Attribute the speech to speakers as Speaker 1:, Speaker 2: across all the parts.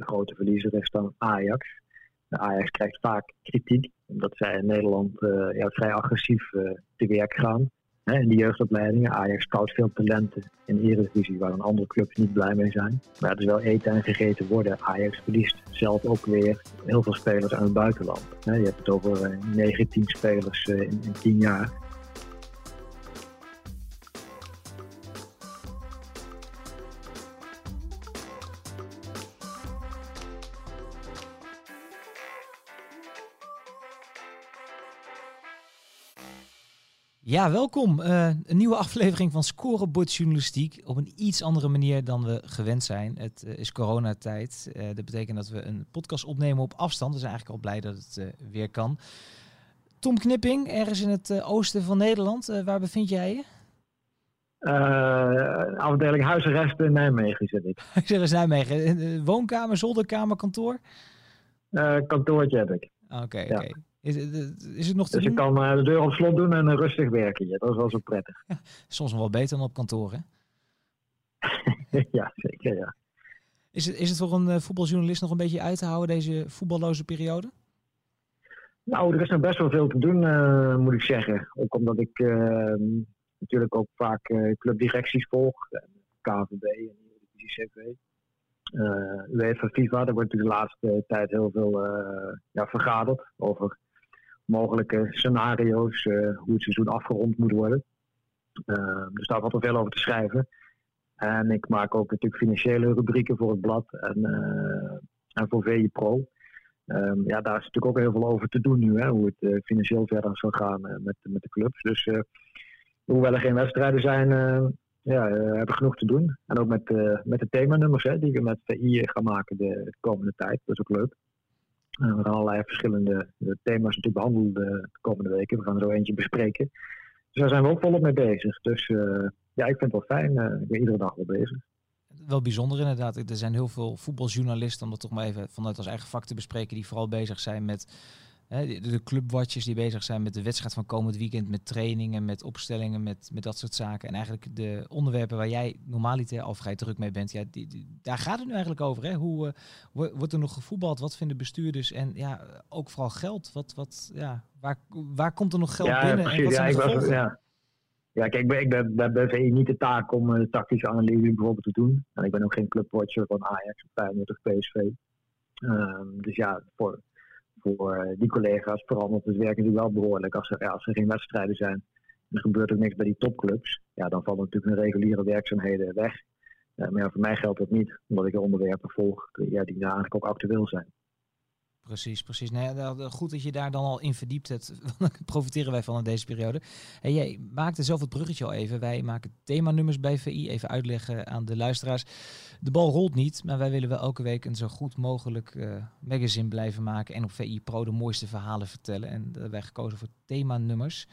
Speaker 1: de grote verliezer is dan Ajax. Ajax krijgt vaak kritiek, omdat zij in Nederland ja, vrij agressief te werk gaan. in de jeugdopleidingen. Ajax scout veel talenten in de Eredivisie waar een andere clubs niet blij mee zijn. Maar het is wel eten en gegeten worden. Ajax verliest zelf ook weer heel veel spelers aan het buitenland. je hebt het over 19 spelers in, in 10 jaar.
Speaker 2: Ja, welkom. Uh, een nieuwe aflevering van Scorebord Journalistiek. Op een iets andere manier dan we gewend zijn. Het uh, is coronatijd. Uh, dat betekent dat we een podcast opnemen op afstand. We zijn eigenlijk al blij dat het weer kan. Tom Knipping, ergens in het oosten van Nederland. waar bevind jij je?
Speaker 1: afdeling huisarrest in Nijmegen zit ik.
Speaker 2: Huisarrest Nijmegen. woonkamer, zolderkamer, kantoor?
Speaker 1: kantoortje heb ik.
Speaker 2: Oké, oké. Is, is het nog te
Speaker 1: dus je kan uh, de deur op slot doen en uh, rustig werken. Ja, dat is wel zo prettig.
Speaker 2: soms nog wel beter dan op kantoor, hè?
Speaker 1: ja, zeker, ja.
Speaker 2: Is het, is het voor een uh, voetbaljournalist nog een beetje uit te houden, deze voetballoze periode?
Speaker 1: Nou, er is nog best wel veel te doen, moet ik zeggen. Ook omdat ik ehm, natuurlijk ook vaak clubdirecties volg. KVB en CV. Uh, UEFA, FIFA, daar wordt natuurlijk de laatste tijd heel veel ja, vergaderd over mogelijke scenario's, uh, hoe het seizoen afgerond moet worden. Uh, er staat altijd veel over te schrijven. En ik maak ook natuurlijk financiële rubrieken voor het blad en, uh, en voor VI Pro. Um, ja, daar is natuurlijk ook heel veel over te doen nu, hè, hoe het uh, financieel verder zal gaan met, met de clubs. Dus hoewel er geen wedstrijden zijn, ja, hebben genoeg te doen. En ook met, met de themanummers hè, die we met VI gaan maken de komende tijd. Dat is ook leuk. We gaan allerlei verschillende thema's natuurlijk behandelen de komende weken. We gaan er zo eentje bespreken. Dus daar zijn we ook volop mee bezig. Dus uh, ja, ik vind het wel fijn. Uh, ik ben iedere dag wel bezig.
Speaker 2: Wel bijzonder inderdaad. Er zijn heel veel voetbaljournalisten, om dat toch maar even vanuit ons eigen vak te bespreken, die vooral bezig zijn met de clubwatchers die bezig zijn met de wedstrijd van komend weekend, met trainingen, met opstellingen, met, met dat soort zaken. En eigenlijk de onderwerpen waar jij normaliter al vrij druk mee bent, ja, die, daar gaat het nu eigenlijk over. Hè? Hoe uh, wordt er nog gevoetbald? Wat vinden bestuurders? En ja, ook vooral geld. Wat, wat, ja, waar, waar komt er nog geld
Speaker 1: ja,
Speaker 2: binnen?
Speaker 1: Precies, en wat ja, ik was, ja. ja, kijk, ik ben, ik ben bij BVI niet de taak om uh, tactische analyse bijvoorbeeld te doen. En ik ben ook geen clubwatcher van Ajax of Feyenoord of PSV. Um, dus ja, voor, voor eh, die collega's verandert het werk natuurlijk wel behoorlijk. Als er, ja, als er geen wedstrijden zijn en er gebeurt ook niks bij die topclubs, ja, dan vallen natuurlijk hun reguliere werkzaamheden weg. Uh, maar voor mij geldt dat niet, omdat ik de onderwerpen volg ja, die eigenlijk ook actueel zijn.
Speaker 2: Precies, precies. Nou goed dat je daar dan al in verdiept hebt. Profiteren wij van in deze periode. Hey, jij maakte zelf het bruggetje al even. Wij maken themanummers bij VI. Even uitleggen aan de luisteraars. De bal rolt niet, maar wij willen wel elke week een zo goed mogelijk uh, magazine blijven maken. En op VI Pro de mooiste verhalen vertellen. En daar hebben wij gekozen voor themanummers.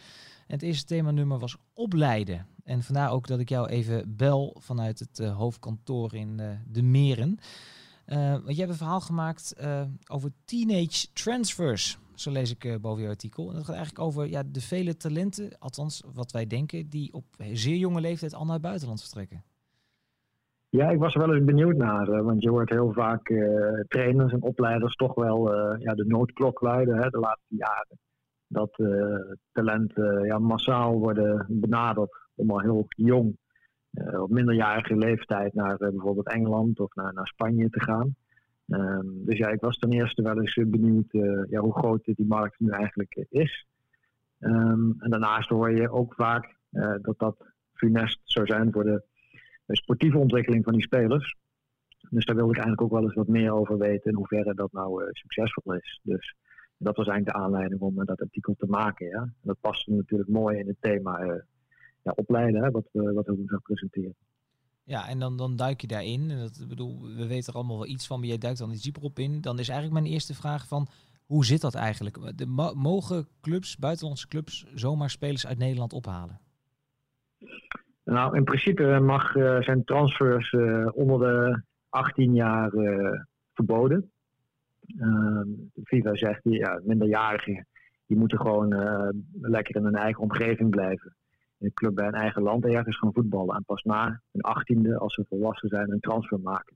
Speaker 2: En het eerste themanummer was opleiden. En vandaar ook dat ik jou even bel vanuit het uh, hoofdkantoor in De Meren. Uh, want je hebt een verhaal gemaakt uh, over teenage transfers. Zo lees ik uh, boven je artikel. En dat gaat eigenlijk over ja, de vele talenten, althans wat wij denken, die op zeer jonge leeftijd al naar het buitenland vertrekken.
Speaker 1: Ja, ik was er wel eens benieuwd naar. want je hoort heel vaak trainers en opleiders toch wel ja, de noodklok luiden hè, de laatste jaren. Dat talenten ja, massaal worden benaderd al heel jong uh, op minderjarige leeftijd naar uh, bijvoorbeeld Engeland of naar, naar Spanje te gaan. Um, dus ja, ik was ten eerste wel eens benieuwd uh, ja, hoe groot die markt nu eigenlijk is. Um, en daarnaast hoor je ook vaak dat dat funest zou zijn voor de, sportieve ontwikkeling van die spelers. Dus daar wilde ik eigenlijk ook wel eens wat meer over weten in hoeverre dat nou succesvol is. Dus dat was eigenlijk de aanleiding om dat artikel te maken. Ja? En dat paste natuurlijk mooi in het thema ja, opleiden, hè, wat, we, wat we gaan presenteren.
Speaker 2: Ja, en dan, dan duik je daarin. En dat, bedoel, we weten er allemaal wel iets van, maar jij duikt dan iets dieper op in. Dan is eigenlijk mijn eerste vraag van, hoe zit dat eigenlijk? De, mogen clubs, buitenlandse clubs, zomaar spelers uit Nederland ophalen?
Speaker 1: Nou, in principe mag, uh, zijn transfers uh, onder de 18 jaar uh, verboden. Ehm, FIFA zegt, ja, minderjarigen, die moeten gewoon lekker in hun eigen omgeving blijven een club bij een eigen land ergens gaan voetballen. En pas na hun achttiende, als ze volwassen zijn, een transfer maken.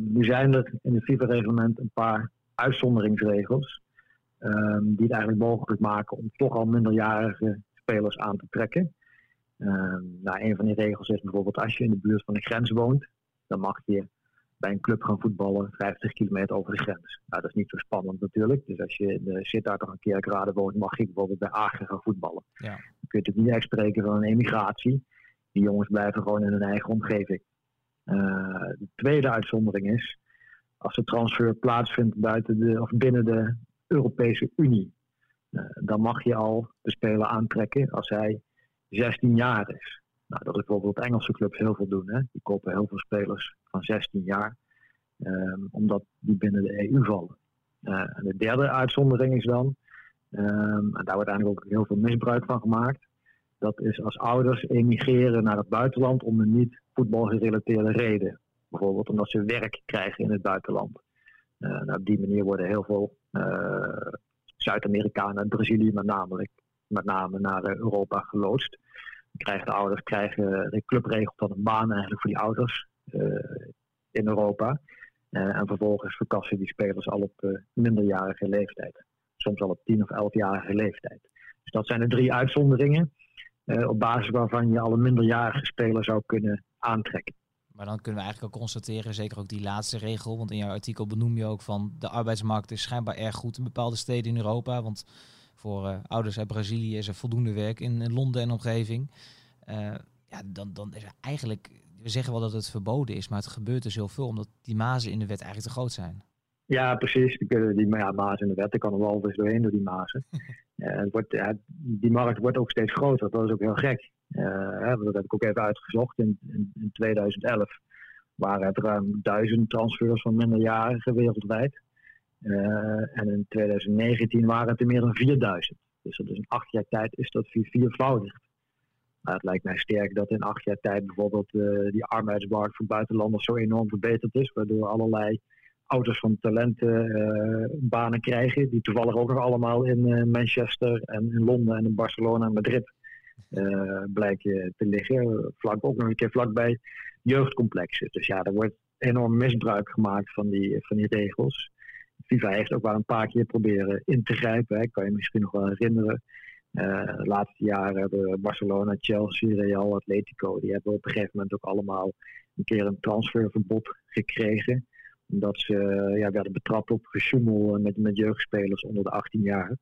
Speaker 1: nu zijn er in het FIFA-reglement een paar uitzonderingsregels. die het eigenlijk mogelijk maken om toch al minderjarige spelers aan te trekken. nou, een van die regels is bijvoorbeeld als je in de buurt van de grens woont, dan mag je bij een club gaan voetballen 50 kilometer over de grens. Nou, dat is niet zo spannend natuurlijk. Dus als je in de Sittard of een Kerkrade woont, mag je bijvoorbeeld bij Aken gaan voetballen. Ja. Dan kun je natuurlijk niet echt spreken van een emigratie. Die jongens blijven gewoon in hun eigen omgeving. Uh, de tweede uitzondering is als de transfer plaatsvindt buiten de, of binnen de Europese Unie. Uh, dan mag je al de speler aantrekken als hij 16 jaar is. Nou, dat is bijvoorbeeld Engelse clubs heel veel doen. Hè? Die kopen heel veel spelers van 16 jaar, um, omdat die binnen de EU vallen. Uh, en de derde uitzondering is dan, um, en daar wordt eigenlijk ook heel veel misbruik van gemaakt, dat is als ouders emigreren naar het buitenland om een niet voetbalgerelateerde reden. Bijvoorbeeld omdat ze werk krijgen in het buitenland. Uh, nou, op die manier worden heel veel uh, Zuid-Amerikanen en Brazilië met name, met name naar Europa geloodst krijgen de ouders, krijgen, de club regelt dan een baan eigenlijk voor die ouders eh, in Europa. Eh, en vervolgens verkassen die spelers al op eh, minderjarige leeftijd. Soms al op 10 of 11-jarige leeftijd. Dus dat zijn de drie uitzonderingen. op basis waarvan je al een minderjarige speler zou kunnen aantrekken.
Speaker 2: Maar dan kunnen we eigenlijk ook constateren, zeker ook die laatste regel, want in jouw artikel benoem je ook van de arbeidsmarkt is schijnbaar erg goed in bepaalde steden in Europa. Want voor uh, ouders uit Brazilië is er voldoende werk in, Londen en omgeving. Uh, ja, dan, dan is er eigenlijk, we zeggen wel dat het verboden is, maar het gebeurt er zoveel omdat die mazen in de wet eigenlijk te groot zijn.
Speaker 1: Ja, precies. Die, ja, mazen in de wet, er kan er wel eens doorheen door die mazen. uh, het wordt, die markt wordt ook steeds groter, dat is ook heel gek. dat heb ik ook even uitgezocht. In, in, in 2011 waren het ruim duizend transfers van minderjarigen wereldwijd. Eh, en in 2019 waren het er meer dan 4000. Dus dat is in acht jaar tijd is dat viervoudigd. Maar het lijkt mij sterk dat in acht jaar tijd bijvoorbeeld uh, die arbeidsmarkt voor buitenlanders zo enorm verbeterd is. Waardoor allerlei ouders van talenten uh, banen krijgen. Die toevallig ook nog allemaal in Manchester en in Londen en in Barcelona en Madrid blijken te liggen. Vlak, ook nog een keer vlakbij jeugdcomplexen. Dus ja, er wordt enorm misbruik gemaakt van die, van die regels. FIFA heeft ook wel een paar keer proberen in te grijpen. Hè. Kan je misschien nog wel herinneren. Uh, de laatste jaren hebben Barcelona, Chelsea, Real, Atletico, die hebben op een gegeven moment ook allemaal een keer een transferverbod gekregen. Omdat ze ja, werden betrapt op gesjoemel met, met jeugdspelers onder de 18 jaar.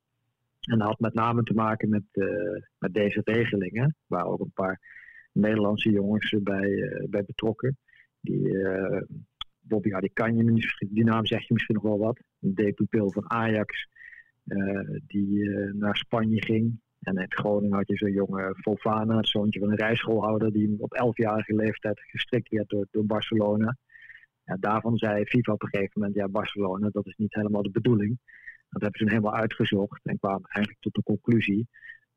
Speaker 1: En dat had met name te maken met, uh, met deze regelingen, waar ook een paar Nederlandse jongens bij, bij betrokken. Die Bobby Adikanje, die naam zegt je misschien nog wel wat. Een D-pupil van Ajax, uh, die uh, naar Spanje ging. En in Groningen had je zo'n jonge Fofana, het zoontje van een rijschoolhouder, die op 11-jarige leeftijd gestrikt werd door, door Barcelona. Ja, daarvan zei FIFA op een gegeven moment, ja Barcelona, dat is niet helemaal de bedoeling. Dat hebben ze helemaal uitgezocht en kwamen eigenlijk tot de conclusie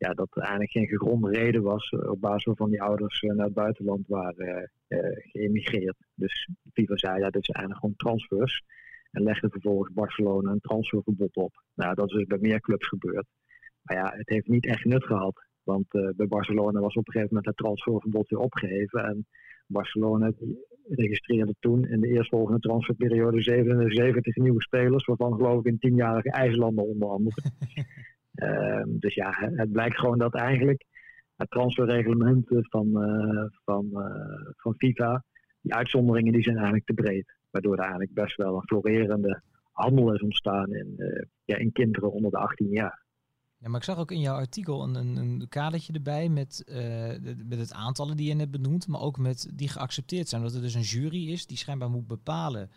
Speaker 1: ja, dat er eigenlijk geen gegronde reden was eh, op basis waarvan die ouders naar het buitenland waren geëmigreerd. Dus FIFA zei, ja, dit zijn eigenlijk gewoon transfers. En legde vervolgens Barcelona een transferverbod op. Nou, dat is dus bij meer clubs gebeurd. Maar ja, het heeft niet echt nut gehad. Want bij Barcelona was op een gegeven moment het transferverbod weer opgeheven. En Barcelona registreerde toen in de eerstvolgende transferperiode 77 nieuwe spelers. Waarvan geloof ik een tienjarige IJslander onder andere. uh, dus ja, het blijkt gewoon dat eigenlijk het transferreglement van, uh, van, uh, van FIFA, die uitzonderingen die zijn eigenlijk te breed. Waardoor er eigenlijk best wel een florerende handel is ontstaan in, ja, in kinderen onder de 18 jaar.
Speaker 2: Ja, maar ik zag ook in jouw artikel een, een, een kadertje erbij met, met het aantallen die je net benoemt, maar ook met die geaccepteerd zijn. Dat er dus een jury is die schijnbaar moet bepalen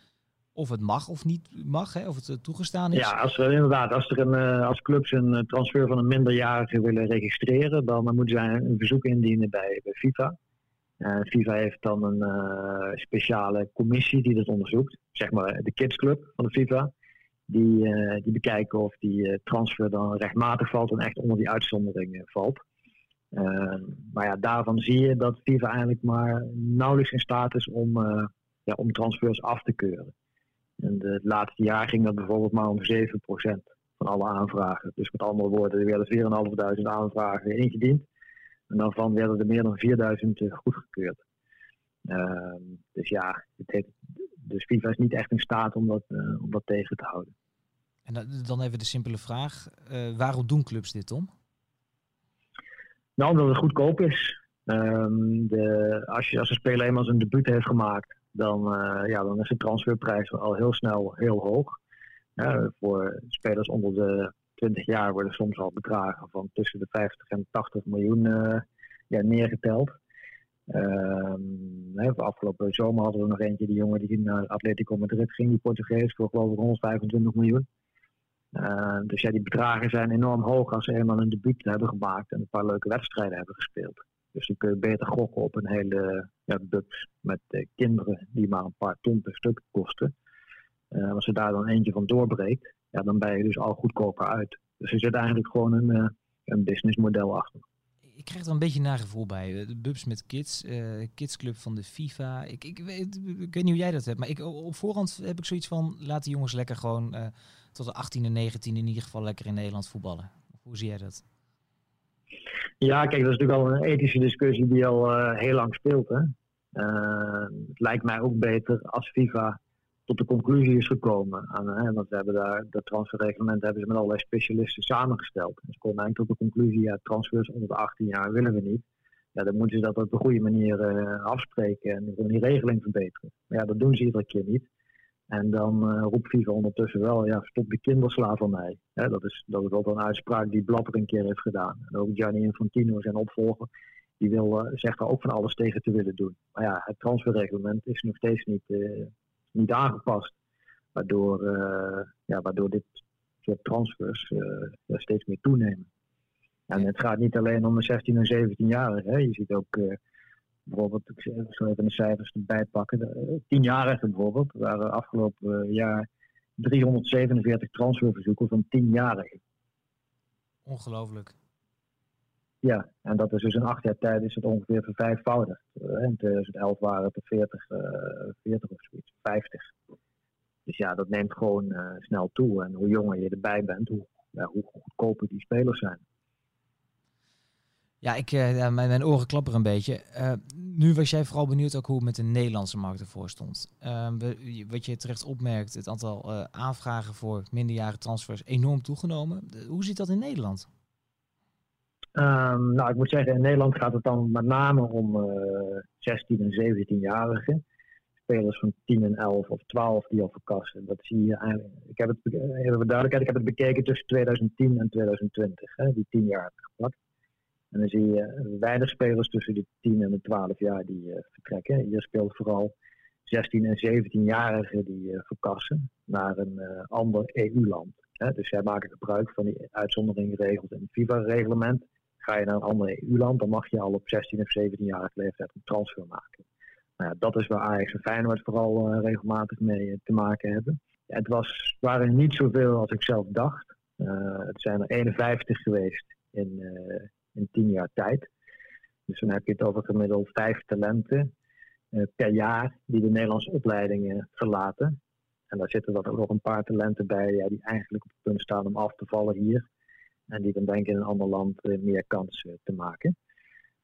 Speaker 2: of het mag of niet mag, hè, of het uh, toegestaan is.
Speaker 1: Ja, als er inderdaad, als er een, als clubs een transfer van een minderjarige willen registreren, dan moeten zij een verzoek indienen bij, bij FIFA. Uh, FIFA heeft dan een speciale commissie die dat onderzoekt. Zeg maar de kidsclub van de FIFA. Die, die bekijken of die transfer dan rechtmatig valt en echt onder die uitzondering valt. maar ja, daarvan zie je dat FIFA eigenlijk maar nauwelijks in staat is om, ja, om transfers af te keuren. En het laatste jaar ging dat bijvoorbeeld maar om 7% van alle aanvragen. Dus met andere woorden, er werden 4.500 aanvragen ingediend. En daarvan werden er meer dan 4000 goedgekeurd. Uh, dus ja, het heeft, dus FIFA is niet echt in staat om dat, om dat tegen te houden.
Speaker 2: En dan even de simpele vraag, waarom doen clubs dit, Tom?
Speaker 1: Nou, omdat het goedkoop is. Um, de, als, je, als een speler eenmaal zijn debuut heeft gemaakt, dan, uh, ja, dan is de transferprijs al heel snel heel hoog. Voor spelers onder de 20 jaar worden soms al bedragen van tussen de 50 en 80 miljoen uh, ja, neergeteld. Uh, afgelopen zomer hadden we nog eentje, die jongen die naar Atletico Madrid ging, die Portugees, voor geloof ik 125 miljoen. Uh, dus ja, die bedragen zijn enorm hoog als ze eenmaal een debuut hebben gemaakt en een paar leuke wedstrijden hebben gespeeld. Dus dan kun beter gokken op een hele ja, met uh, kinderen die maar een paar ton per stuk kosten. Uh, als je daar dan eentje van doorbreekt, ja, dan ben je dus al goedkoper uit. Dus er zit eigenlijk gewoon een, een businessmodel achter
Speaker 2: ik krijg er een beetje een gevoel bij. De Bubs met Kids, uh, Kidsclub van de FIFA. Ik, ik, weet, ik weet niet hoe jij dat hebt, maar ik, op voorhand heb ik zoiets van... laat die jongens lekker gewoon uh, tot de 18 en 19 in ieder geval lekker in Nederland voetballen. Hoe zie jij dat?
Speaker 1: Ja, kijk, dat is natuurlijk al een ethische discussie die al uh, heel lang speelt. Hè? het lijkt mij ook beter als FIFA tot de conclusie is gekomen. Hè, want we hebben daar, dat transferreglement hebben ze met allerlei specialisten samengesteld. En ze komen eigenlijk tot de conclusie, ja, transfers onder de 18 jaar willen we niet. Ja, dan moeten ze dat op een goede manier uh, afspreken en die regeling verbeteren. Maar ja, dat doen ze iedere keer niet. En dan uh, roept FIFA ondertussen wel, ja, stop de kinderslavernij. Hè, dat, is, dat is ook een uitspraak die Blapper een keer heeft gedaan. En ook Gianni Infantino, zijn opvolger, die wil, uh, zegt daar ook van alles tegen te willen doen. Maar ja, het transferreglement is nog steeds niet, niet aangepast. Waardoor, ja, waardoor dit soort transfers uh, steeds meer toenemen. En het gaat niet alleen om de 16 en 17-jarigen. Je ziet ook bijvoorbeeld, ik zal even de cijfers erbij pakken. De 10-jarigen bijvoorbeeld waren afgelopen jaar 347 transferverzoeken van 10-jarigen.
Speaker 2: Ongelooflijk.
Speaker 1: Ja, en dat is dus in acht jaar tijd is het ongeveer vervijfvoudigd. In 2011 waren het er 40, uh, 40 of zoiets, 50. Dus ja, dat neemt gewoon uh, snel toe. En hoe jonger je erbij bent, hoe, ja, hoe goedkoper die spelers zijn.
Speaker 2: Ja, ik, uh, mijn, mijn, oren klapperen een beetje. Uh, nu was jij vooral benieuwd ook hoe het met de Nederlandse markt ervoor stond. We, wat je terecht opmerkt, het aantal aanvragen voor minderjarige transfers enorm toegenomen. hoe zit dat in Nederland?
Speaker 1: Um, nou, ik moet zeggen, in Nederland gaat het dan met name om uh, 16 en 17-jarigen. Spelers van 10 en 11 of 12 die al verkassen. Dat zie je eigenlijk. Ik heb het, even duidelijkheid, ik heb het bekeken tussen 2010 en 2020, hè, die 10 jaar gepakt. En dan zie je weinig spelers tussen de 10 en de 12 jaar die uh, vertrekken. Hier speelt vooral 16 en 17-jarigen die uh, verkassen naar een uh, ander EU-land. Dus zij maken gebruik van die uitzonderingsregels in het FIFA-reglement. Ga je naar een ander EU-land, dan mag je al op 16 of 17-jarige leeftijd een transfer maken. Nou ja, dat is waar Ajax en Feyenoord vooral regelmatig mee eh, te maken hebben. Het was, waren niet zoveel als ik zelf dacht. Het zijn er 51 geweest in, in 10 jaar tijd. Dus dan heb je het over gemiddeld vijf talenten per jaar die de Nederlandse opleidingen verlaten. En daar zitten er ook nog een paar talenten bij ja, die eigenlijk op het punt staan om af te vallen hier. En die dan denken in een ander land eh, meer kans eh, te maken.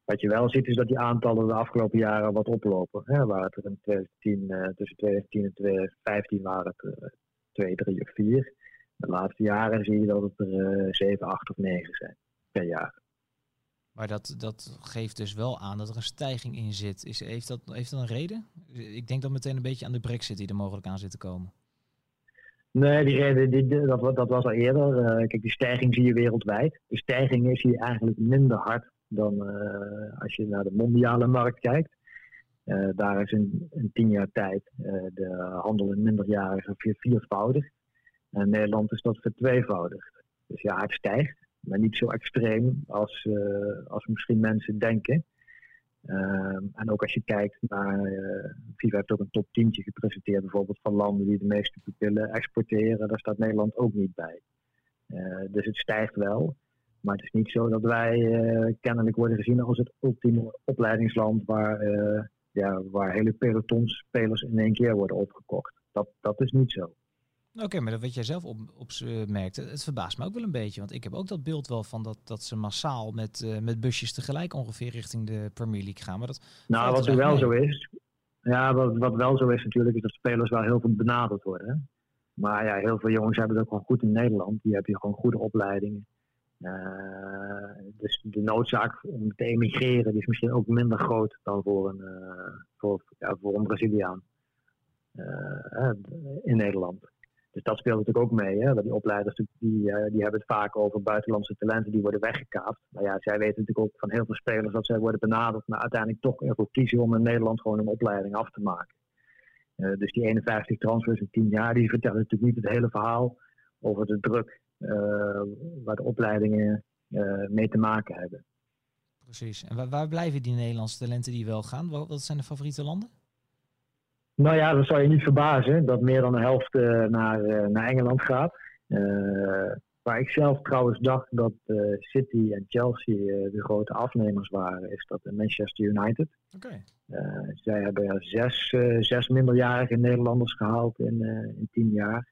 Speaker 1: Wat je wel ziet is dat die aantallen de afgelopen jaren wat oplopen. Hè, waar het er in 2010, uh, tussen 2010 en 2015 waren het 2, 3 of 4. De laatste jaren zie je dat het er 7, 8 of 9 zijn per jaar.
Speaker 2: Maar dat, dat geeft dus wel aan dat er een stijging in zit. Is, heeft, dat, heeft dat een reden? Ik denk dan meteen een beetje aan de brexit die er mogelijk aan zit te komen.
Speaker 1: Nee, die reden, die, dat, dat was al eerder. Uh, kijk, die stijging zie je wereldwijd. De stijging is hier eigenlijk minder hard dan uh, als je naar de mondiale markt kijkt. Uh, daar is in, in, tien jaar tijd de handel in minderjarigen viervoudigd. En Nederland is dat vertweevoudigd. Dus ja, het stijgt, maar niet zo extreem als, als misschien mensen denken. Ehm, en ook als je kijkt naar, uh, FIFA heeft ook een top 10 gepresenteerd bijvoorbeeld van landen die de meeste pupillen exporteren. Daar staat Nederland ook niet bij. Uh, dus het stijgt wel. Maar het is niet zo dat wij kennelijk worden gezien als het ultieme opleidingsland waar, ja, waar hele pelotons spelers in één keer worden opgekocht. Dat, dat is niet zo.
Speaker 2: Oké, maar dat wat jij zelf op, op merkte, het verbaast me ook wel een beetje. Want ik heb ook dat beeld wel van dat, dat ze massaal met, uh, met busjes tegelijk ongeveer richting de Premier League gaan. Maar dat
Speaker 1: nou, wat er wel zo is, Ja, wat, wat wel zo is natuurlijk, is dat spelers wel heel veel benaderd worden. Hè? Maar ja, heel veel jongens hebben het ook gewoon goed in Nederland. Die hebben hier gewoon goede opleidingen. Uh, dus de noodzaak om te emigreren die is misschien ook minder groot dan voor een, uh, voor, ja, voor een Braziliaan in Nederland. Dus dat speelt natuurlijk ook mee. Hè? Die opleiders die, die hebben het vaak over buitenlandse talenten die worden weggekaapt. Maar ja, zij weten natuurlijk ook van heel veel spelers dat zij worden benaderd, maar uiteindelijk toch ervoor kiezen om in Nederland gewoon een opleiding af te maken. dus die 51 transfers in 10 jaar, die vertellen natuurlijk niet het hele verhaal over de druk uh, waar de opleidingen mee te maken hebben.
Speaker 2: Precies. En waar, blijven die Nederlandse talenten die wel gaan? Wat zijn de favoriete landen?
Speaker 1: Nou ja, dat zou je niet verbazen dat meer dan de helft uh, naar, naar Engeland gaat. waar ik zelf trouwens dacht dat City en Chelsea de grote afnemers waren, is dat Manchester United.
Speaker 2: Okay.
Speaker 1: zij hebben zes, zes minderjarige Nederlanders gehaald in, in tien jaar.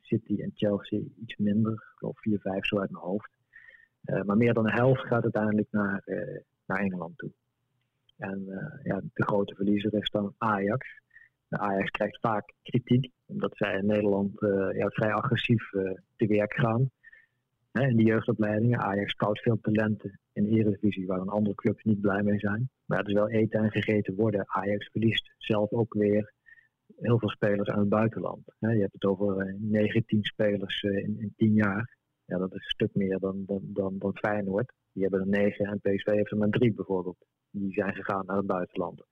Speaker 1: City en Chelsea iets minder, ik geloof 4, 5 zo uit mijn hoofd. Maar meer dan de helft gaat uiteindelijk naar, naar Engeland toe. En uh, ja, de grote verliezer is dan Ajax. Ajax krijgt vaak kritiek, omdat zij in Nederland ja, vrij agressief te werk gaan. Hè, in de jeugdopleidingen. Ajax scout veel talenten in de Eredivisie, waar een andere clubs niet blij mee zijn. Maar het is wel eten en gegeten worden. Ajax verliest zelf ook weer heel veel spelers aan het buitenland. Je hebt het over 19 eh, spelers eh, in, in 10 jaar. Ja, dat is een stuk meer dan, dan, dan, dan Feyenoord. Die hebben er 9 en PSV heeft er maar 3 bijvoorbeeld. Die zijn gegaan naar het buitenland.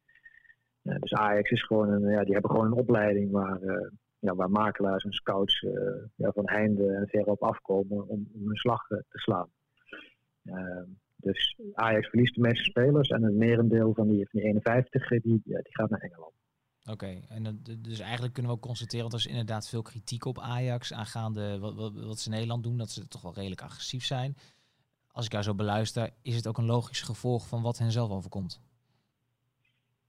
Speaker 1: Dus Ajax is gewoon een, ja, die hebben gewoon een opleiding waar, uh, ja, waar makelaars en scouts uh, ja, van heinde en ver op afkomen om, om een slag te slaan. dus Ajax verliest de meeste spelers en het merendeel van die, van die 51 die, gaat naar Engeland.
Speaker 2: Oké, en dus eigenlijk kunnen we ook constateren, want er is inderdaad veel kritiek op Ajax aangaande wat, wat, wat, ze in Nederland doen, dat ze toch wel redelijk agressief zijn. Als ik daar zo beluister, is het ook een logisch gevolg van wat hen zelf overkomt?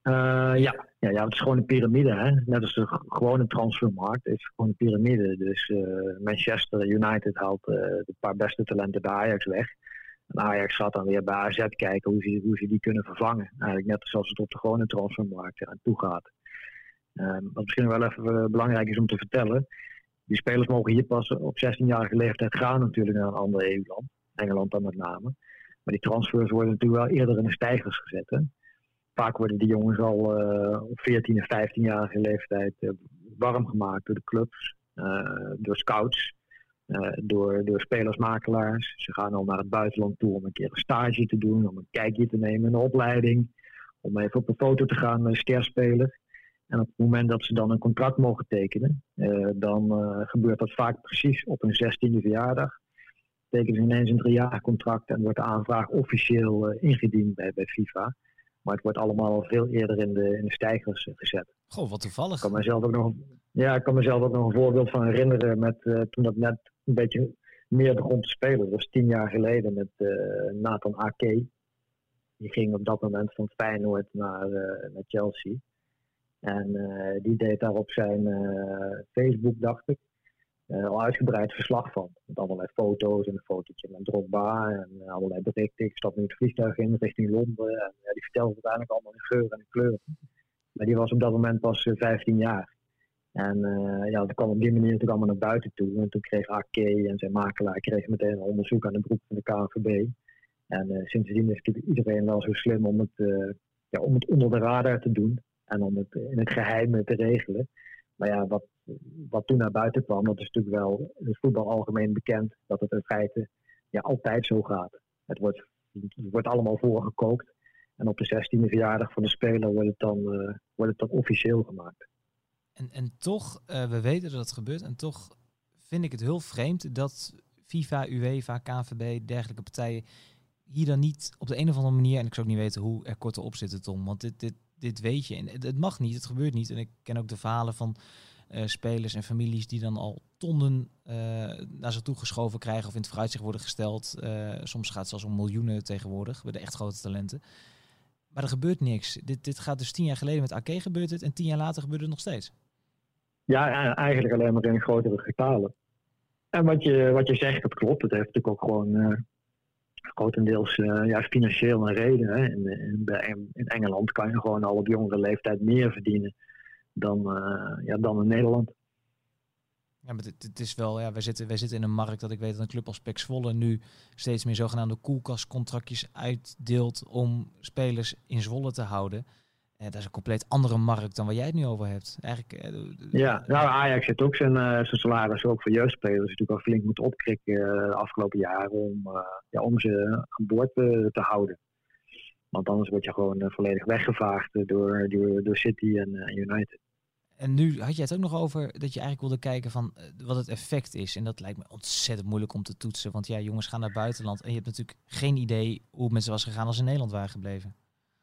Speaker 1: Uh, ja. Ja, ja, het is gewoon een piramide. Hè? Net als de gewone transfermarkt is gewoon een piramide. Dus uh, Manchester United haalt uh, de paar beste talenten bij Ajax weg. En Ajax gaat dan weer bij AZ kijken hoe ze, hoe ze die kunnen vervangen. Eigenlijk net zoals het op de gewone transfermarkt aan toe gaat. Um, wat misschien wel even belangrijk is om te vertellen. Die spelers mogen hier pas op 16-jarige leeftijd gaan natuurlijk naar een ander EU-land. Engeland dan met name. Maar die transfers worden natuurlijk wel eerder in de stijgers gezet. Vaak worden die jongens al uh, op 14 en 15-jarige leeftijd uh, warm gemaakt door de clubs, door scouts, door, door spelersmakelaars. Ze gaan al naar het buitenland toe om een keer een stage te doen, om een kijkje te nemen in een opleiding, om even op een foto te gaan met sterspeler. En op het moment dat ze dan een contract mogen tekenen, dan gebeurt dat vaak precies op een 16e verjaardag. Tekenen ze ineens een driejarig contract en wordt de aanvraag officieel uh, ingediend bij, bij FIFA. Maar het wordt allemaal veel eerder in de, in de stijgers gezet.
Speaker 2: Goh, wat toevallig.
Speaker 1: Ik kan mezelf ook nog, ja, ik kan mezelf ook nog een voorbeeld van herinneren met, toen dat net een beetje meer begon te spelen. Dat was tien jaar geleden met Nathan Ake. Die ging op dat moment van Feyenoord naar, naar Chelsea. En eh, die deed daar op zijn eh, Facebook, dacht ik, al uitgebreid verslag van. Met allerlei foto's en een fotootje met Drogba en allerlei berichten. Ik stap nu het vliegtuig in richting Londen. En die vertelde uiteindelijk allemaal in geur en in kleur. Maar die was op dat moment pas 15 jaar. En ja, dat kwam op die manier natuurlijk allemaal naar buiten toe. En toen kreeg AK en zijn makelaar kreeg meteen een onderzoek aan de broek van de KNVB. En sindsdien is natuurlijk iedereen wel zo slim om het, ja, om het onder de radar te doen en om het in het geheim te regelen. Maar ja, wat, wat toen naar buiten kwam, dat is natuurlijk wel in het voetbal algemeen bekend dat het in feite ja, altijd zo gaat. Het wordt, het wordt allemaal voorgekookt. En op de 16e verjaardag van de speler wordt het dan, uh, wordt het dan officieel gemaakt.
Speaker 2: En, en toch, uh, we weten dat het gebeurt, en toch vind ik het heel vreemd dat FIFA, UEFA, KVB, dergelijke partijen hier dan niet op de een of andere manier, en ik zou ook niet weten hoe er korter op zitten, Tom, want dit, dit, dit weet je. En het, mag niet, het gebeurt niet. En ik ken ook de verhalen van uh, spelers en families die dan al tonnen uh, naar zich toe geschoven krijgen of in het vooruitzicht worden gesteld. Uh, soms gaat het zelfs om miljoenen tegenwoordig bij de echt grote talenten. Maar er gebeurt niks. Dit, dit gaat dus tien jaar geleden met AK gebeurt het en tien jaar later gebeurt het nog steeds.
Speaker 1: Ja, eigenlijk alleen maar in grotere getalen. En wat je, wat je zegt, dat klopt. Het heeft natuurlijk ook gewoon grotendeels ja, financieel een reden. Hè. In, in, in, Engeland kan je gewoon al op jongere leeftijd meer verdienen dan, ja, dan in Nederland.
Speaker 2: Ja, maar het, het, is wel, ja, wij zitten, wij zitten in een markt dat ik weet dat een club als Pek Zwolle nu steeds meer zogenaamde koelkastcontractjes uitdeelt om spelers in Zwolle te houden. En dat is een compleet andere markt dan waar jij het nu over hebt. Eigenlijk,
Speaker 1: eh, ja, nou Ajax heeft ook zijn, uh, zijn salaris ook voor jeugdspelers natuurlijk al flink moeten opkrikken uh, de afgelopen jaren om, ja, om ze aan boord te houden. Want anders word je gewoon volledig weggevaagd door, door, door City en United.
Speaker 2: En nu had je het ook nog over dat je eigenlijk wilde kijken van eh, wat het effect is. En dat lijkt me ontzettend moeilijk om te toetsen. Want ja, jongens gaan naar het buitenland en je hebt natuurlijk geen idee hoe het met ze was gegaan als ze in Nederland waren gebleven.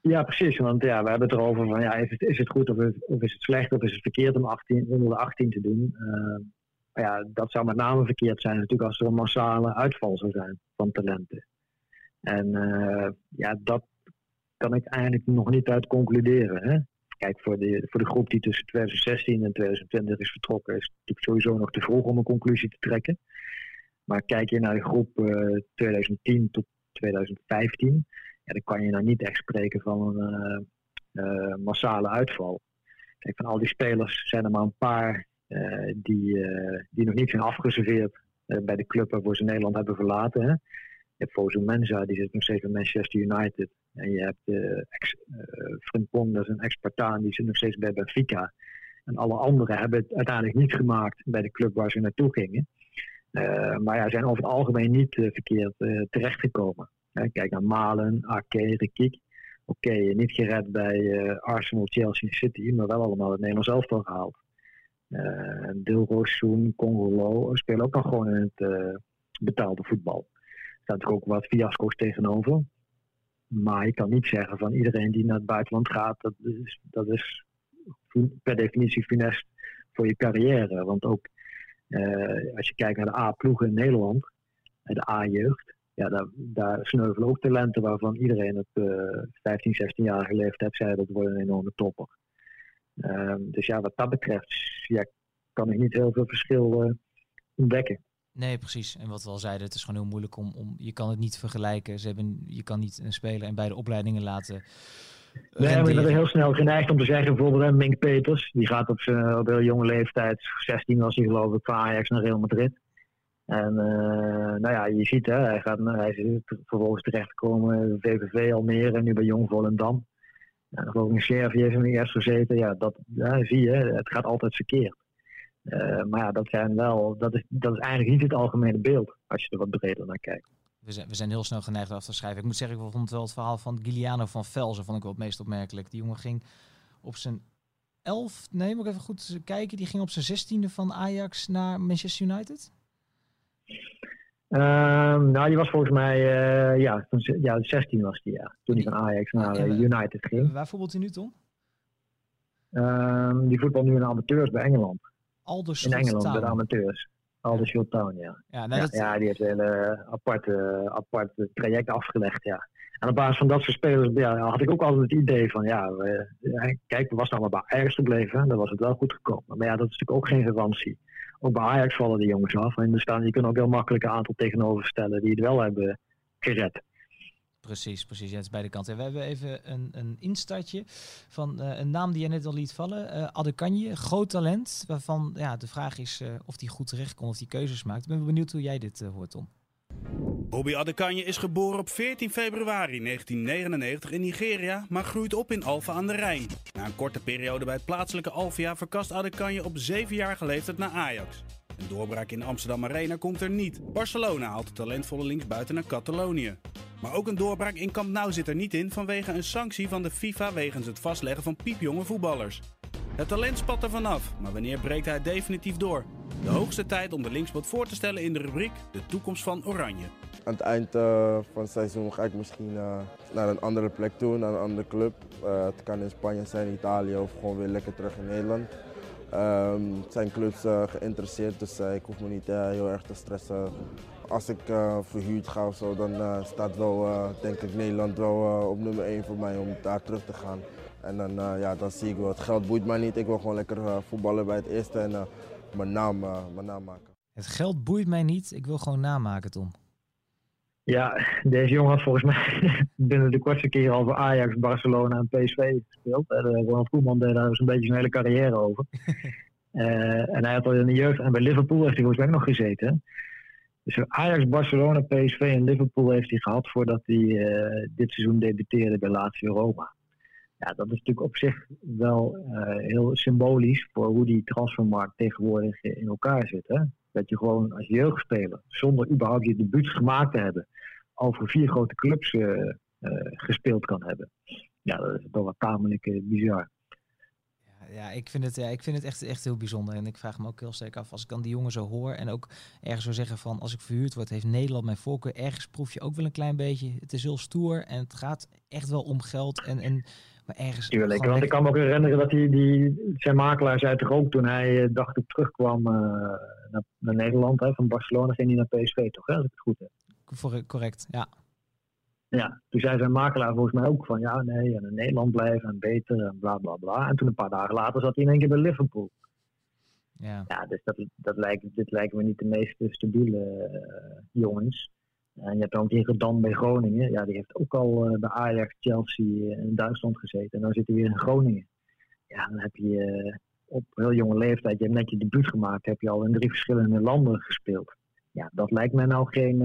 Speaker 1: Ja, precies. Want ja, we hebben het erover van ja, is het, is het goed of, is, of is het slecht of is het verkeerd om 18, onder de 18 te doen. Uh, ja, dat zou met name verkeerd zijn natuurlijk als er een massale uitval zou zijn van talenten. En uh, ja, dat kan ik eigenlijk nog niet uit concluderen. Hè? Kijk, voor de, voor de groep die tussen 2016 en 2020 is vertrokken, is het natuurlijk sowieso nog te vroeg om een conclusie te trekken. Maar kijk je naar de groep uh, eh, 2010 tot 2015, ja, dan kan je nou niet echt spreken van een uh, massale uitval. Kijk, van al die spelers zijn er maar een paar die, die nog niet zijn afgeserveerd bij de club waarvoor ze Nederland hebben verlaten. Hè. Je hebt Fosu Mensa, die zit nog steeds bij Manchester United. En je hebt uh, ex, uh, dat is een ex-Spartaan, die zit nog steeds bij Benfica. En alle anderen hebben het uiteindelijk niet gemaakt bij de club waar ze naartoe gingen. Uh, maar ja, zijn over het algemeen niet verkeerd terechtgekomen. kijk naar Malen, Ake, Rekiek. Oké, niet gered bij Arsenal, Chelsea City, maar wel allemaal het Nederlands elftal gehaald. Uh, Dilrosun, Congolo spelen ook nog gewoon in het betaalde voetbal. Er staan natuurlijk ook wat fiasco's tegenover. Maar je kan niet zeggen van iedereen die naar het buitenland gaat, dat is, dat is per definitie funest voor je carrière. Want ook uh, als je kijkt naar de A-ploegen in Nederland, de A-jeugd, ja, daar, daar sneuvelen ook talenten waarvan iedereen op uh, 15, 16-jarige leeftijd zei dat wordt een enorme topper. Uh, dus ja, wat dat betreft ja, kan ik niet heel veel verschil ontdekken.
Speaker 2: Nee, precies. En wat we al zeiden, het is gewoon heel moeilijk om, om je kan het niet vergelijken. Ze hebben, je kan niet een speler in beide opleidingen laten.
Speaker 1: Nee, we zijn heel snel geneigd om te zeggen, bijvoorbeeld Mink Peters, die gaat op, zijn, op heel jonge leeftijd, 16 was hij geloof ik, van Ajax naar Real Madrid. En uh, nou ja, je ziet hè, hij, gaat, hij is vervolgens terechtgekomen, VVV Almere en nu bij Jong Volendam. En geloof ik in Servië heeft hij eerst gezeten. Ja, dat ja, zie je, het gaat altijd verkeerd. Uh, maar ja, dat, zijn wel, dat, is, dat is eigenlijk niet het algemene beeld als je er wat breder naar kijkt.
Speaker 2: We zijn, we zijn heel snel geneigd af te schrijven. Ik moet zeggen, ik vond wel het verhaal van Giuliano van Velzen vond ik wel het meest opmerkelijk. Die jongen ging op zijn elf, nee, moet ik even goed kijken. Die ging op zijn zestiende van Ajax naar Manchester United.
Speaker 1: Um, nou, die was volgens mij, uh, ja, ja, 16 was die, ja. Toen hij van Ajax naar uh, United ging.
Speaker 2: Waar voetbalt hij nu, Tom?
Speaker 1: Um, die voetbal nu in de amateurs bij Engeland.
Speaker 2: Aldershot
Speaker 1: In Engeland, Town. bij de amateurs. Aldershot Town, ja. Ja, nou, dat... ja, die heeft een hele aparte, aparte traject afgelegd, ja. En op basis van dat soort spelers ja, had ik ook altijd het idee van, ja, we, kijk, we was nou maar bij Ajax gebleven, dan was het wel goed gekomen. Maar ja, dat is natuurlijk ook geen garantie. Ook bij Ajax vallen die jongens af. En er staan, je kunt ook heel makkelijk een aantal tegenover stellen die het wel hebben gered.
Speaker 2: Precies, precies. Ja, het is beide kanten. We hebben even een, een instartje van uh, een naam die je net al liet vallen. Uh, Adekanje, groot talent. Waarvan ja, de vraag is uh, of hij goed terecht komt, of hij keuzes maakt. Ik ben benieuwd hoe jij dit hoort, Tom.
Speaker 3: Bobby Adekanje is geboren op 14 februari 1999 in Nigeria, maar groeit op in Alfa aan de Rijn. Na een korte periode bij het plaatselijke Alvia verkast Adekanje op 7-jarige leeftijd naar Ajax. Een doorbraak in de Amsterdam Arena komt er niet. Barcelona haalt de talentvolle linksbuiten naar Catalonië. Maar ook een doorbraak in Camp Nou zit er niet in vanwege een sanctie van de FIFA wegens het vastleggen van piepjonge voetballers. Het talent spat er vanaf, maar wanneer breekt hij definitief door? De hoogste tijd om de linksbot voor te stellen in de rubriek De toekomst van Oranje.
Speaker 4: Aan het eind uh, van het seizoen ga ik misschien uh, naar een andere plek toe, naar een andere club. Uh, het kan in Spanje zijn, Italië of gewoon weer lekker terug in Nederland. Um, zijn clubs geïnteresseerd, dus ik hoef me niet heel erg te stressen als ik uh, verhuurd ga of zo, dan uh, staat wel, uh, denk ik, Nederland wel op nummer 1 voor mij om daar terug te gaan. En dan, ja, dan zie ik wel, het geld boeit mij niet. Ik wil gewoon lekker voetballen bij het eerste en mijn, naam, mijn naam maken.
Speaker 2: Het geld boeit mij niet, ik wil gewoon namaken, Tom.
Speaker 1: Ja, deze jongen had volgens mij binnen de kortste keer al voor Ajax, Barcelona en PSV gespeeld. Ronald Koeman deed daar dus een beetje zijn hele carrière over. uh, en hij had al in de jeugd, en bij Liverpool heeft hij volgens mij nog gezeten. Ajax, Barcelona, PSV en Liverpool heeft hij gehad voordat hij uh, dit seizoen debuteerde bij Lazio Roma. Ja, dat is natuurlijk op zich wel heel symbolisch voor hoe die transfermarkt tegenwoordig in elkaar zit. Hè? Dat je gewoon als jeugdspeler, zonder überhaupt je debuut gemaakt te hebben, over vier grote clubs uh, gespeeld kan hebben. Ja, dat is toch wel tamelijk bizar.
Speaker 2: Ja, ik vind het, ja, ik vind het echt, echt heel bijzonder. En ik vraag me ook heel sterk af, als ik dan die jongen zo hoor en ook ergens zo zeggen van, als ik verhuurd word, heeft Nederland mijn voorkeur. Ergens proef je ook wel een klein beetje. Het is heel stoer en het gaat echt wel om geld. En, en maar ergens.
Speaker 1: Tuurlijk, want ik kan me ook herinneren dat hij die, zijn makelaar zei toch ook toen hij dacht ik terugkwam naar, naar, Nederland. Hè, van Barcelona ging hij naar PSV toch, hè, als ik het goed heb.
Speaker 2: Voor, correct, ja.
Speaker 1: Ja, toen zei zijn makelaar volgens mij ook van ja, nee, en in Nederland blijven en beter en bla bla bla. En toen een paar dagen later zat hij in één keer bij Liverpool. Ja, ja dus dat, dat lijkt, dit lijken me niet de meest stabiele uh, jongens. En je hebt ook die Dan bij Groningen. Ja, die heeft ook al uh, bij Ajax, Chelsea en Duitsland gezeten. En dan zit hij weer in Groningen. Ja, dan heb je uh, op heel jonge leeftijd, je hebt net je debuut gemaakt, heb je al in drie verschillende landen gespeeld. Ja, dat lijkt mij nou geen.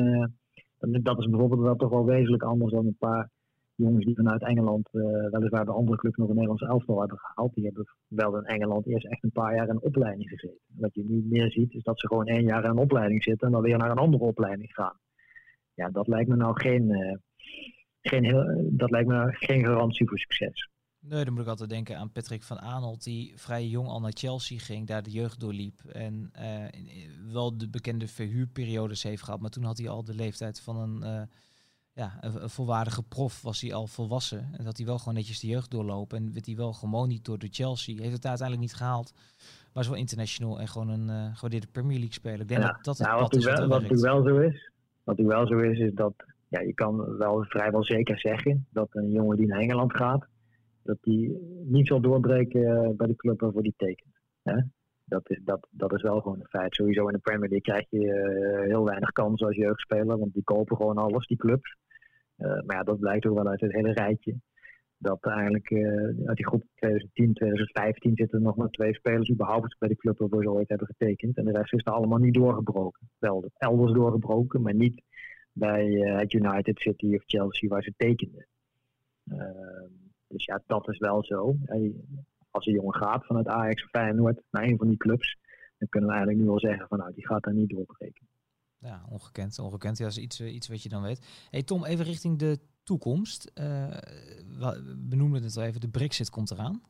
Speaker 1: Dat is bijvoorbeeld wel toch wel wezenlijk anders dan een paar jongens die vanuit Engeland, uh, weliswaar de andere club nog een Nederlands elftal hebben gehaald. Die hebben wel in Engeland eerst echt een paar jaar in opleiding gezeten. Wat je nu meer ziet, is dat ze gewoon één jaar in een opleiding zitten en dan weer naar een andere opleiding gaan. Ja, dat lijkt me nou geen, uh, geen, heel, dat lijkt me nou geen garantie voor succes.
Speaker 2: Nee, dan moet ik altijd denken aan Patrick van Aanholt, die vrij jong al naar Chelsea ging, daar de jeugd doorliep. En uh, wel de bekende verhuurperiodes heeft gehad, maar toen had hij al de leeftijd van een, uh, ja, een, volwaardige prof, was hij al volwassen. En dat hij wel gewoon netjes de jeugd doorlopen en werd hij wel gemonitord door Chelsea. Heeft het uiteindelijk niet gehaald, maar is wel international en gewoon een uh, gewoon de Premier League speler. Ik denk
Speaker 1: ja,
Speaker 2: dat dat
Speaker 1: nou, wat, wel, wat wel zo is, wat wel zo is, is dat ja, je kan wel vrijwel zeker zeggen dat een jongen die naar Engeland gaat, dat die niet zal doorbreken eh, bij de club waarvoor die tekent. Hè? Dat, is, dat, dat is wel gewoon een feit. Sowieso in de Premier League krijg je uh, heel weinig kansen als jeugdspeler, want die kopen gewoon alles, die clubs. Uh, maar ja, dat blijkt ook wel uit het hele rijtje. Dat eigenlijk uit die groep 2010, 2015 zitten er nog maar twee spelers überhaupt bij de club waarvoor ze ooit hebben getekend. En de rest is er allemaal niet doorgebroken. Wel elders doorgebroken, maar niet bij het United City of Chelsea waar ze tekenden. Dus ja, dat is wel zo. Als een jongen gaat vanuit Ajax of Feyenoord naar een van die clubs, dan kunnen we eigenlijk nu wel zeggen van nou, die gaat daar niet doorbreken.
Speaker 2: Ja, ongekend. Ongekend. Ja, dat is iets, eh, iets wat je dan weet. Hey Tom, even richting de toekomst. Uh, we benoemden het al even, de Brexit komt eraan.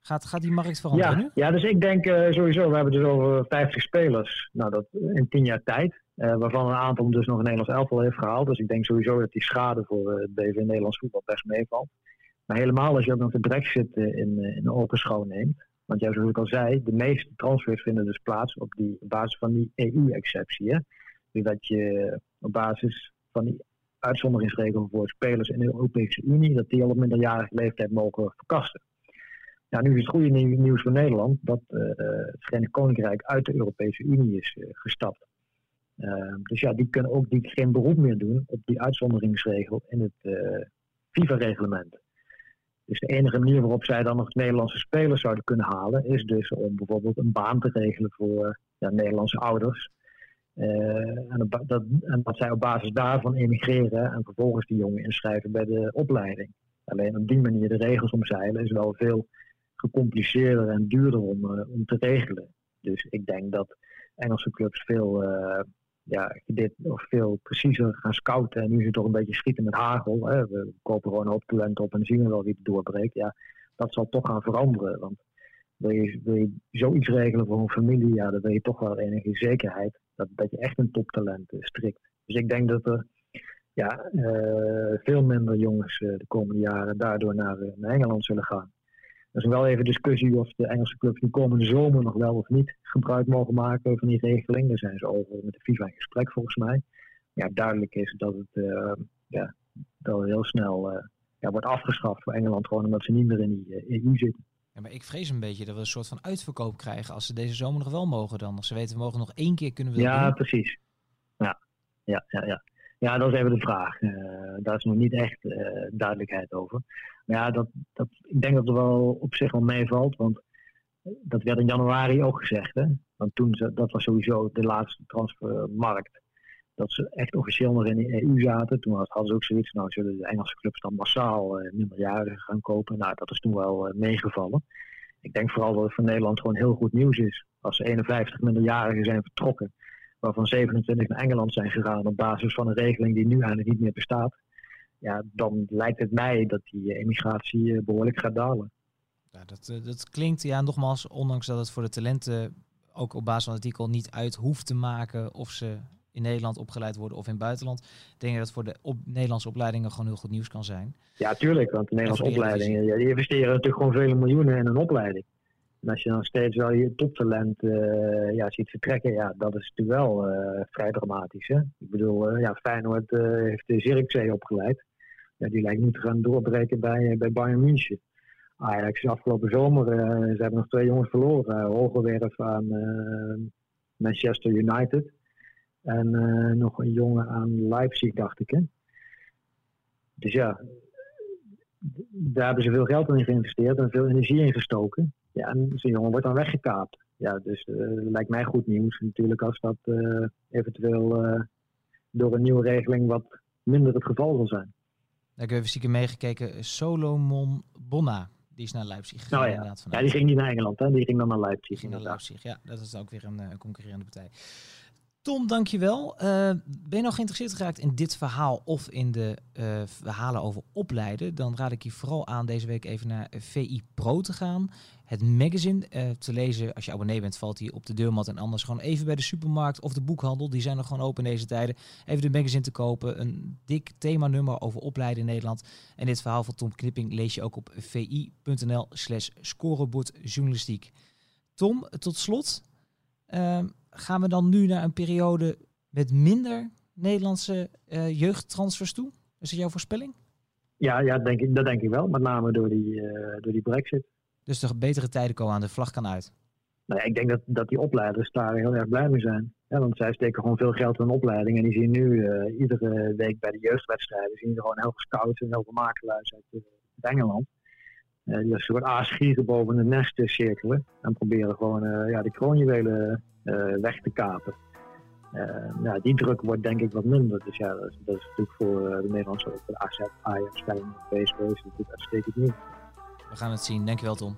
Speaker 2: Gaat, gaat die markt veranderen
Speaker 1: ja,
Speaker 2: nu?
Speaker 1: Ja, dus ik denk uh, sowieso, we hebben dus over 50 spelers. Nou, dat in 10 jaar tijd. Uh, waarvan een aantal dus nog een Nederlands elftal heeft gehaald. Dus ik denk sowieso dat die schade voor het BV Nederlands voetbal best meevalt. Maar helemaal als je ook nog de brexit eh, in, eh, in ogenschouw neemt. Want ja, zoals ik al zei, de meeste transfers vinden dus plaats op, die, basis van die EU-exceptie. Dus dat je op basis van die uitzonderingsregel voor spelers in de Europese Unie, dat die al op minderjarige leeftijd mogen verkasten. Nou, nu is het goede nieuws voor Nederland dat uh, het Verenigd Koninkrijk uit de Europese Unie is gestapt. Uh, dus ja, die kunnen ook die geen beroep meer doen op die uitzonderingsregel in het FIFA-reglement. Dus de enige manier waarop zij dan nog Nederlandse spelers zouden kunnen halen, is dus om bijvoorbeeld een baan te regelen voor ja, Nederlandse ouders. Uh, en, dat, en, dat, zij op basis daarvan emigreren en vervolgens die jongen inschrijven bij de opleiding. Alleen op die manier de regels omzeilen is wel veel gecompliceerder en duurder om, uh, om te regelen. Dus ik denk dat Engelse clubs veel uh, ja, dit nog veel preciezer gaan scouten. En nu is het toch een beetje schieten met hagel. Hè. We kopen gewoon een hoop talent op en zien we wel wie het doorbreekt. Ja, dat zal toch gaan veranderen. Want wil je, wil je zoiets regelen voor een familie, ja, dan wil je toch wel enige zekerheid dat, dat je echt een toptalent strikt. Dus ik denk dat er ja, uh, veel minder jongens uh, de komende jaren daardoor naar, naar Engeland zullen gaan. Er is wel even discussie of de Engelse clubs de komende zomer nog wel of niet gebruik mogen maken van die regeling. Daar zijn ze over met de FIFA in gesprek volgens mij. Ja, duidelijk is dat het, uh, ja, dat het heel snel uh, ja, wordt afgeschaft voor Engeland, gewoon omdat ze niet meer in die uh, EU zitten.
Speaker 2: Ja, maar ik vrees een beetje dat we een soort van uitverkoop krijgen als ze deze zomer nog wel mogen dan. Als ze weten, we mogen nog één keer kunnen we
Speaker 1: Ja,
Speaker 2: doen.
Speaker 1: precies. Ja, ja, ja, ja. Ja, dat is even de vraag. daar is nog niet echt duidelijkheid over. Maar ja, dat, dat, ik denk dat het wel op zich wel meevalt. Want dat werd in januari ook gezegd. Hè? Want toen, ze, dat was sowieso de laatste transfermarkt. Dat ze echt officieel nog in de EU zaten. Toen hadden ze ook zoiets, nou zullen de Engelse clubs dan massaal uh, minderjarigen gaan kopen. Nou, dat is toen wel uh, meegevallen. Ik denk vooral dat het voor Nederland gewoon heel goed nieuws is. Als er 51 minderjarigen zijn vertrokken, waarvan 27 naar Engeland zijn gegaan op basis van een regeling die nu eigenlijk niet meer bestaat. Ja, dan lijkt het mij dat die emigratie eh, behoorlijk gaat dalen.
Speaker 2: Ja, dat, dat klinkt, ja, nogmaals, ondanks dat het voor de talenten ook op basis van het artikel niet uit hoeft te maken of ze in Nederland opgeleid worden of in het buitenland. Denk je dat voor de op Nederlandse opleidingen gewoon heel goed nieuws kan zijn?
Speaker 1: Ja, tuurlijk. Want de Nederlandse opleidingen, ja, die investeren natuurlijk gewoon vele miljoenen in een opleiding. En als je dan steeds wel je toptalent uh, ja, ziet vertrekken, ja, dat is natuurlijk wel uh, vrij dramatisch. Hè? Ik bedoel, uh, ja, Feyenoord heeft de Zirkzee opgeleid. Die lijkt nu te gaan doorbreken bij, bij Bayern München. Ajax afgelopen zomer, ze hebben nog twee jongens verloren. Hogerwerf aan Manchester United. En nog een jongen aan Leipzig, dacht ik. Hè? Dus ja, daar hebben ze veel geld in geïnvesteerd en veel energie in gestoken. Ja, en zo'n jongen wordt dan weggekaapt. Ja, dus uh, lijkt mij goed nieuws natuurlijk als dat eventueel door een nieuwe regeling wat minder het geval zal zijn.
Speaker 2: Ik heb even stiekem meegekeken. Solomon Bonna, die is naar Leipzig
Speaker 1: gegaan. Nou ja. ja, die ging niet naar Engeland, hè? die ging dan naar Leipzig. Die
Speaker 2: ging naar Leipzig, ja. Dat is ook weer een, een concurrerende partij. Tom, dankjewel. Uh, ben je nou geïnteresseerd geraakt in dit verhaal of in de uh, verhalen over opleiden? Dan raad ik je vooral aan deze week even naar VI Pro te gaan. Het magazine uh, te lezen. Als je abonnee bent, valt hij op de deurmat. En anders gewoon even bij de supermarkt of de boekhandel. Die zijn nog gewoon open in deze tijden. Even de magazine te kopen. Een dik themanummer over opleiden in Nederland. En dit verhaal van Tom Knipping lees je ook op vi.nl slash scorebordjournalistiek. Tom, tot slot. Gaan we dan nu naar een periode met minder Nederlandse uh, jeugdtransfers toe? Is dat jouw voorspelling?
Speaker 1: Ja, ja denk ik, dat denk ik wel. Met name door die, uh, door die brexit.
Speaker 2: Dus de betere tijden komen aan, de vlag kan uit?
Speaker 1: Nou ja, ik denk dat, dat die opleiders daar heel erg blij mee zijn. Ja, want zij steken gewoon veel geld in opleiding. En die zien nu uh, iedere week bij de jeugdwedstrijden... zien er gewoon heel veel scouts en heel veel makelaars uit, uit Engeland. Uh, die als soort aasgieren boven het nest cirkelen. En proberen gewoon ja, de kroonjuwelen uh, weg te kapen. Ja, die druk wordt denk ik wat minder. Dus ja, dat is, dat natuurlijk voor de Nederlandse ook de AZ, Ajax, Feyenoord, PSV is natuurlijk uitstekend nieuw.
Speaker 2: We gaan het zien. Dankjewel Tom.